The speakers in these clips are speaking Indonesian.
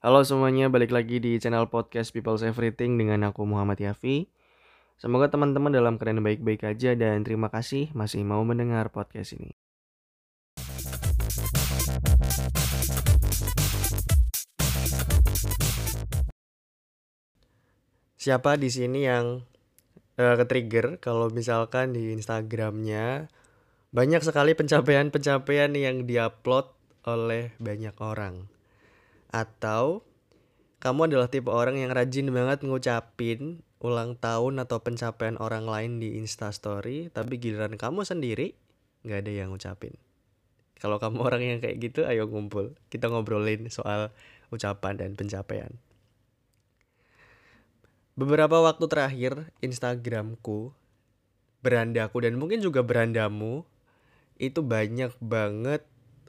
Halo semuanya, balik lagi di channel podcast People's Everything dengan aku Muhammad Yafi. Semoga teman-teman dalam keadaan baik-baik aja dan terima kasih masih mau mendengar podcast ini. Siapa di sini yang uh, ke-trigger kalau misalkan di Instagramnya banyak sekali pencapaian-pencapaian yang diupload oleh banyak orang? Atau kamu adalah tipe orang yang rajin banget ngucapin ulang tahun atau pencapaian orang lain di Instastory, tapi giliran kamu sendiri nggak ada yang ngucapin. Kalau kamu orang yang kayak gitu, ayo ngumpul. Kita ngobrolin soal ucapan dan pencapaian. Beberapa waktu terakhir Instagramku, berandaku dan mungkin juga berandamu itu banyak banget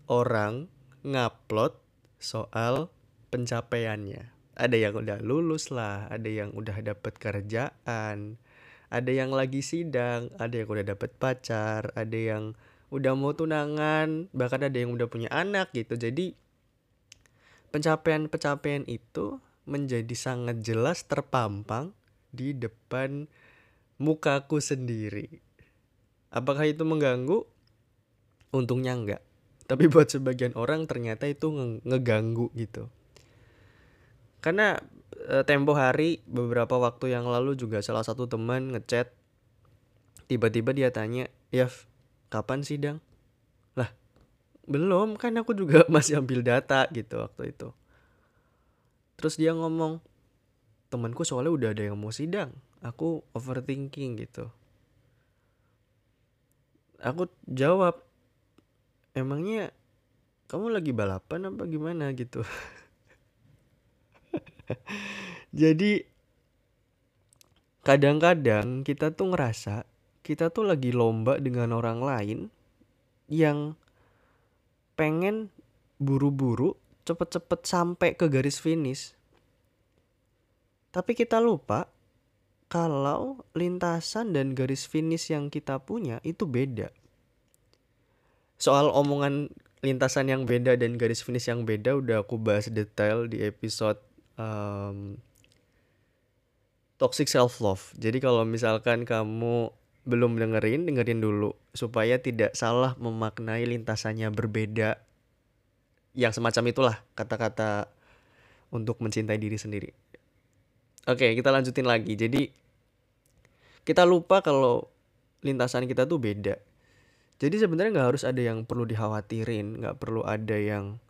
orang ngupload soal pencapaiannya. Ada yang udah lulus lah, ada yang udah dapet kerjaan, ada yang lagi sidang, ada yang udah dapet pacar, ada yang udah mau tunangan, bahkan ada yang udah punya anak gitu. Jadi pencapaian-pencapaian itu menjadi sangat jelas terpampang di depan mukaku sendiri. Apakah itu mengganggu? Untungnya enggak. Tapi buat sebagian orang ternyata itu nge ngeganggu gitu. Karena e, tempo hari beberapa waktu yang lalu juga salah satu teman ngechat tiba-tiba dia tanya, "Yaf, kapan sidang?" Lah, belum kan aku juga masih ambil data gitu waktu itu. Terus dia ngomong, temanku soalnya udah ada yang mau sidang. Aku overthinking gitu. Aku jawab, emangnya kamu lagi balapan apa gimana gitu. Jadi kadang-kadang kita tuh ngerasa kita tuh lagi lomba dengan orang lain yang pengen buru-buru cepet-cepet sampai ke garis finish. Tapi kita lupa kalau lintasan dan garis finish yang kita punya itu beda. Soal omongan lintasan yang beda dan garis finish yang beda udah aku bahas detail di episode um, toxic self love. Jadi kalau misalkan kamu belum dengerin, dengerin dulu supaya tidak salah memaknai lintasannya berbeda yang semacam itulah kata-kata untuk mencintai diri sendiri. Oke, kita lanjutin lagi. Jadi kita lupa kalau lintasan kita tuh beda. Jadi sebenarnya nggak harus ada yang perlu dikhawatirin, nggak perlu ada yang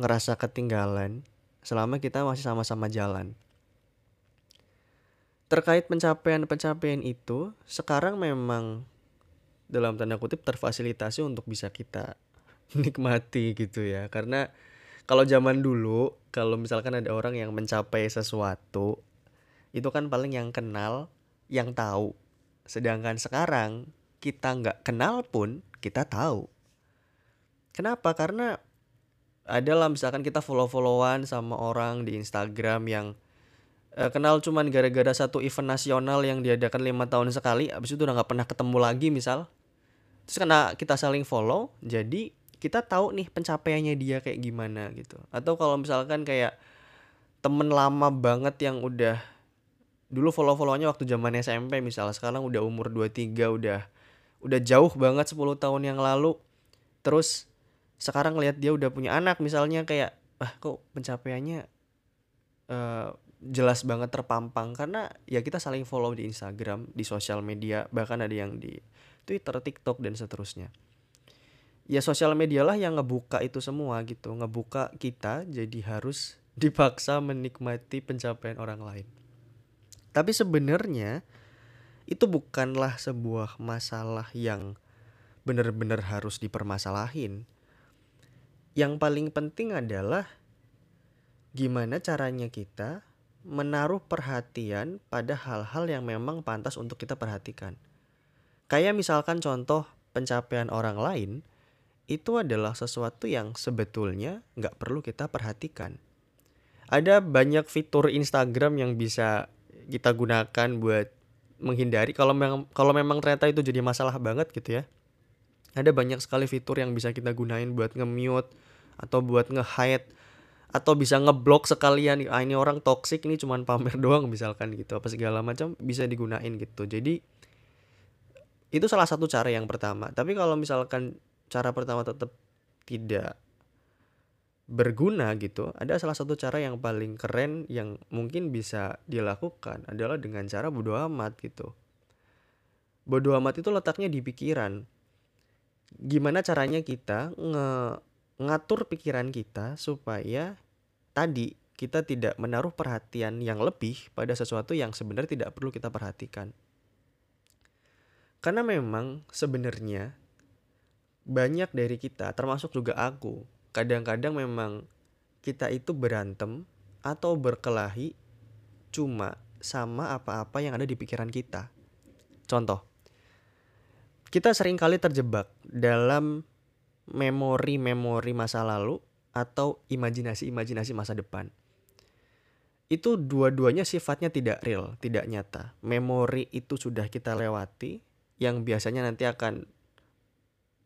ngerasa ketinggalan selama kita masih sama-sama jalan. Terkait pencapaian-pencapaian itu, sekarang memang dalam tanda kutip terfasilitasi untuk bisa kita nikmati gitu ya karena kalau zaman dulu kalau misalkan ada orang yang mencapai sesuatu itu kan paling yang kenal yang tahu sedangkan sekarang kita nggak kenal pun kita tahu. Kenapa? Karena adalah misalkan kita follow-followan sama orang di Instagram yang uh, kenal cuman gara-gara satu event nasional yang diadakan lima tahun sekali abis itu udah nggak pernah ketemu lagi misal. Terus karena kita saling follow jadi kita tahu nih pencapaiannya dia kayak gimana gitu. Atau kalau misalkan kayak temen lama banget yang udah dulu follow follownya waktu zaman SMP misalnya sekarang udah umur 23 udah udah jauh banget 10 tahun yang lalu. Terus sekarang lihat dia udah punya anak misalnya kayak ah kok pencapaiannya uh, jelas banget terpampang. Karena ya kita saling follow di Instagram di sosial media bahkan ada yang di Twitter TikTok dan seterusnya. Ya sosial media lah yang ngebuka itu semua gitu ngebuka kita jadi harus dipaksa menikmati pencapaian orang lain. Tapi sebenarnya itu bukanlah sebuah masalah yang benar-benar harus dipermasalahin yang paling penting adalah gimana caranya kita menaruh perhatian pada hal-hal yang memang pantas untuk kita perhatikan. Kayak misalkan contoh pencapaian orang lain, itu adalah sesuatu yang sebetulnya nggak perlu kita perhatikan. Ada banyak fitur Instagram yang bisa kita gunakan buat menghindari kalau memang kalau memang ternyata itu jadi masalah banget gitu ya. Ada banyak sekali fitur yang bisa kita gunain buat nge-mute atau buat nge-hide atau bisa ngeblok sekalian ah ini orang toksik ini cuman pamer doang misalkan gitu apa segala macam bisa digunain gitu jadi itu salah satu cara yang pertama tapi kalau misalkan cara pertama tetap tidak berguna gitu ada salah satu cara yang paling keren yang mungkin bisa dilakukan adalah dengan cara bodo amat gitu. Bodo amat itu letaknya di pikiran. Gimana caranya kita nge ngatur pikiran kita supaya tadi kita tidak menaruh perhatian yang lebih pada sesuatu yang sebenarnya tidak perlu kita perhatikan. Karena memang sebenarnya banyak dari kita, termasuk juga aku, kadang-kadang memang kita itu berantem atau berkelahi cuma sama apa-apa yang ada di pikiran kita. Contoh, kita sering kali terjebak dalam memori-memori masa lalu atau imajinasi-imajinasi masa depan. Itu dua-duanya sifatnya tidak real, tidak nyata. Memori itu sudah kita lewati, yang biasanya nanti akan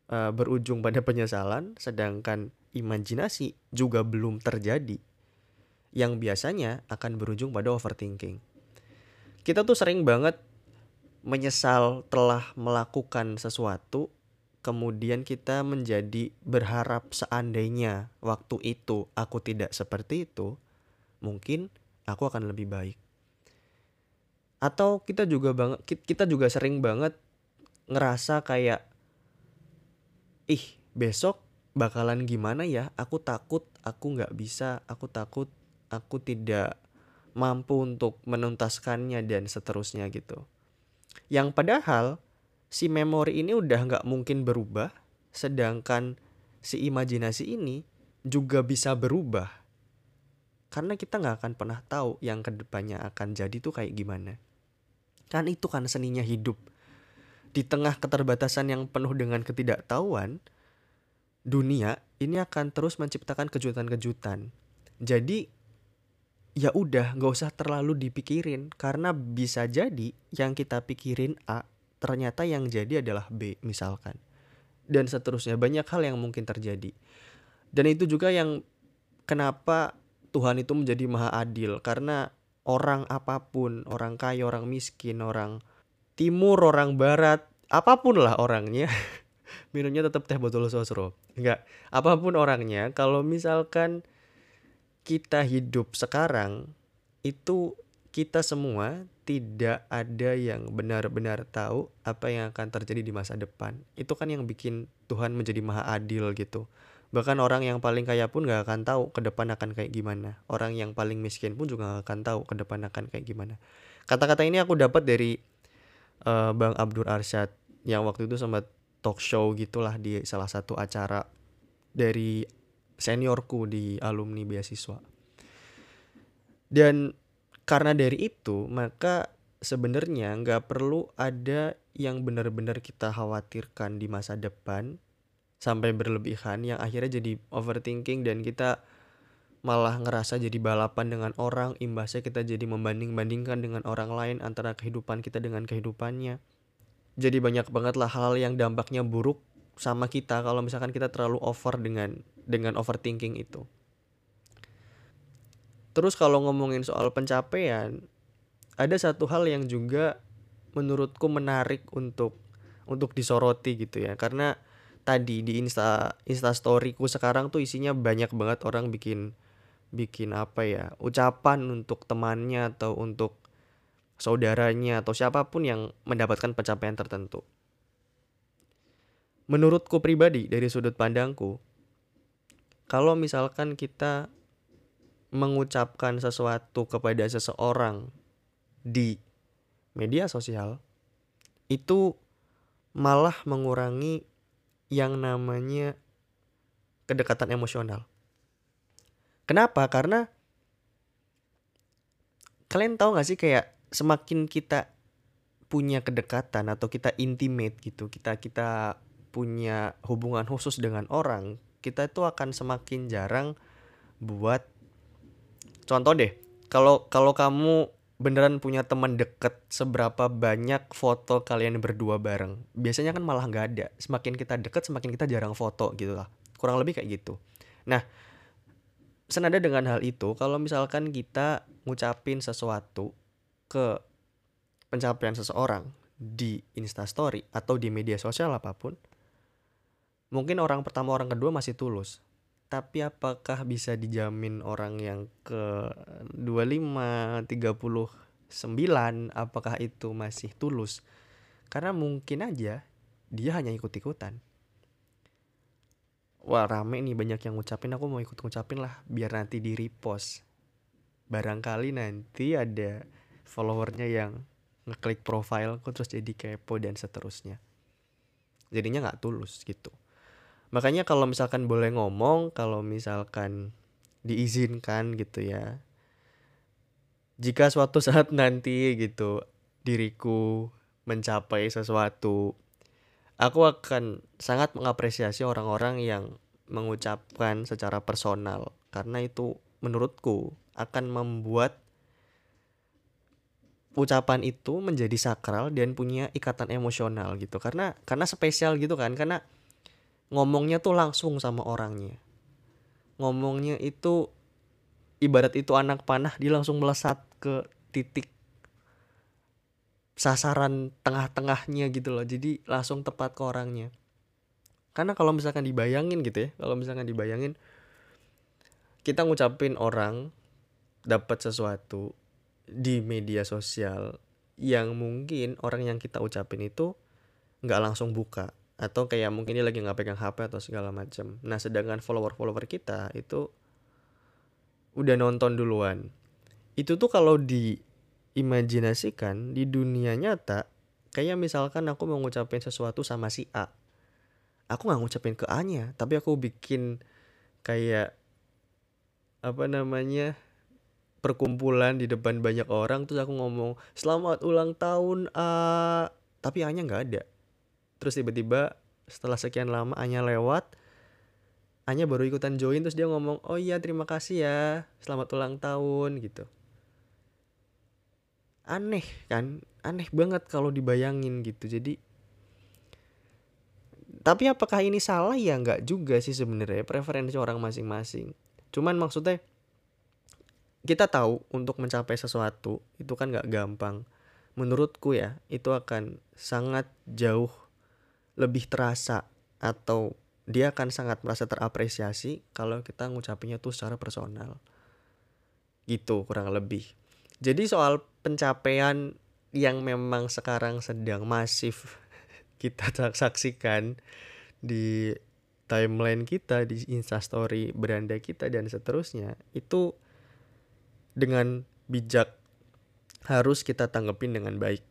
uh, berujung pada penyesalan, sedangkan imajinasi juga belum terjadi, yang biasanya akan berujung pada overthinking. Kita tuh sering banget menyesal telah melakukan sesuatu, kemudian kita menjadi berharap seandainya waktu itu aku tidak seperti itu, mungkin aku akan lebih baik. Atau kita juga banget kita juga sering banget ngerasa kayak ih besok bakalan gimana ya? Aku takut aku nggak bisa aku takut aku tidak mampu untuk menuntaskannya dan seterusnya gitu. Yang padahal si memori ini udah nggak mungkin berubah sedangkan si imajinasi ini juga bisa berubah. Karena kita nggak akan pernah tahu yang ke depannya akan jadi tuh kayak gimana. Kan itu kan seninya hidup di tengah keterbatasan yang penuh dengan ketidaktahuan, dunia ini akan terus menciptakan kejutan-kejutan. Jadi ya udah nggak usah terlalu dipikirin karena bisa jadi yang kita pikirin A ternyata yang jadi adalah B misalkan. Dan seterusnya banyak hal yang mungkin terjadi. Dan itu juga yang kenapa Tuhan itu menjadi maha adil karena orang apa pun, orang kaya, orang miskin, orang timur, orang barat, apa pun lah orangnya, minumnya tetap teh botol sosro. Enggak, apa pun orangnya, kalau misalkan kita hidup sekarang, itu kita semua tidak ada yang benar-benar tahu apa yang akan terjadi di masa depan. Itu kan yang bikin Tuhan menjadi maha adil gitu. Bahkan orang yang paling kaya pun gak akan tahu ke depan akan kayak gimana. Orang yang paling miskin pun juga gak akan tahu ke depan akan kayak gimana. Kata-kata ini aku dapat dari uh, Bang Abdur Arsyad yang waktu itu sempat talk show gitulah di salah satu acara dari seniorku di alumni beasiswa. Dan karena dari itu maka sebenarnya nggak perlu ada yang benar-benar kita khawatirkan di masa depan sampai berlebihan yang akhirnya jadi overthinking dan kita malah ngerasa jadi balapan dengan orang, imbasnya kita jadi membanding-bandingkan dengan orang lain antara kehidupan kita dengan kehidupannya. Jadi banyak banget lah hal yang dampaknya buruk sama kita kalau misalkan kita terlalu over dengan dengan overthinking itu. Terus kalau ngomongin soal pencapaian, ada satu hal yang juga menurutku menarik untuk untuk disoroti gitu ya. Karena tadi di Insta Insta storyku sekarang tuh isinya banyak banget orang bikin bikin apa ya ucapan untuk temannya atau untuk saudaranya atau siapa pun yang mendapatkan pencapaian tertentu. Menurutku pribadi dari sudut pandangku, kalau misalkan kita mengucapkan sesuatu kepada seseorang di media sosial, itu malah mengurangi yang namanya kedekatan emosional. Kenapa? Karena kalian tahu gak sih kayak semakin kita punya kedekatan atau kita intimate gitu, kita kita punya hubungan khusus dengan orang, kita itu akan semakin jarang buat contoh deh. Kalau kalau kamu beneran punya teman deket seberapa banyak foto kalian berdua bareng biasanya kan malah nggak ada semakin kita deket semakin kita jarang foto gitu lah kurang lebih kayak gitu nah senada dengan hal itu kalau misalkan kita ngucapin sesuatu ke pencapaian seseorang di instastory atau di media sosial apa pun mungkin orang pertama orang kedua masih tulus. Tapi apakah bisa dijamin orang yang ke 25 39 apakah itu masih tulus? Karena mungkin aja dia hanya ikut-ikutan wah rame nih banyak yang ngucapin aku mau ikut ngucapin lah biar nanti di repost. Barangkali nanti ada followernya yang ngeklik profilku terus jadi kepo dan seterusnya. Jadinya nggak tulus gitu. Makanya kalau misalkan boleh ngomong kalau misalkan diizinkan gitu ya jika suatu saat nanti gitu diriku mencapai sesuatu aku akan sangat mengapresiasi orang-orang yang mengucapkan secara personal. Karena itu menurutku akan membuat ucapan itu menjadi sakral dan punya ikatan emosional gitu. Karena karena spesial gitu kan. Karena ngomongnya tuh langsung sama orangnya. Ngomongnya itu ibarat itu anak panah dia langsung melesat ke titik sasaran tengah-tengahnya gitu loh. Jadi langsung tepat ke orangnya. Karena kalau misalkan dibayangin gitu ya kalau misalkan dibayangin kita ngucapin orang dapat sesuatu di media sosial yang mungkin orang yang kita ucapin itu nggak langsung buka. Atau kayak mungkin dia lagi nggak pegang HP atau segala macam nah sedangkan follower-follower kita itu udah nonton duluan. Itu tuh kalau di imajinasikan di dunia nyata kayak misalkan aku mau ngucapin sesuatu sama si A. Aku nggak ngucapin ke A nya tapi aku bikin kayak apa namanya perkumpulan di depan banyak orang terus aku ngomong selamat ulang tahun A. Tapi A nya nggak ada. Terus tiba-tiba setelah sekian lama A nya lewat A nya baru ikutan join terus dia ngomong oh iya terima kasih ya selamat ulang tahun gitu aneh kan aneh banget kalau dibayangin gitu. Jadi tapi apakah ini salah? Ya nggak juga sih sebenarnya preferensi orang masing-masing. Cuman maksudnya kita tahu untuk mencapai sesuatu itu kan nggak gampang. Menurutku ya itu akan sangat jauh lebih terasa atau dia akan sangat merasa terapresiasi kalau kita ngucapinnya tuh secara personal. Gitu kurang lebih. Jadi soal pencapaian yang memang sekarang sedang masif kita saksikan di timeline kita di instastory beranda kita dan seterusnya itu dengan bijak harus kita tanggepin dengan baik.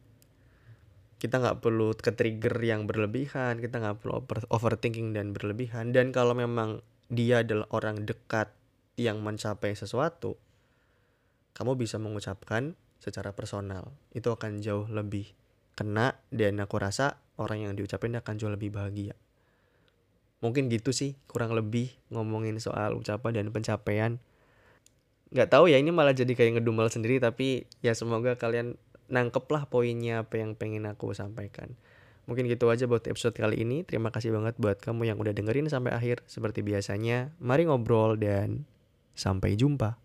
Kita nggak perlu ke trigger yang berlebihan kita nggak perlu over overthinking dan berlebihan. Dan kalau memang dia adalah orang dekat yang mencapai sesuatu kamu bisa mengucapkan secara personal. Itu akan jauh lebih kena dan aku rasa orang yang diucapin akan jauh lebih bahagia. Mungkin gitu sih kurang lebih ngomongin soal ucapan dan pencapaian. Nggak tahu ya ini malah jadi kayak ngedumel sendiri tapi ya semoga kalian nangkep lah poinnya apa yang pengen aku sampaikan. Mungkin gitu aja buat episode kali ini. Terima kasih banget buat kamu yang udah dengerin sampai akhir. Seperti biasanya mari ngobrol dan sampai jumpa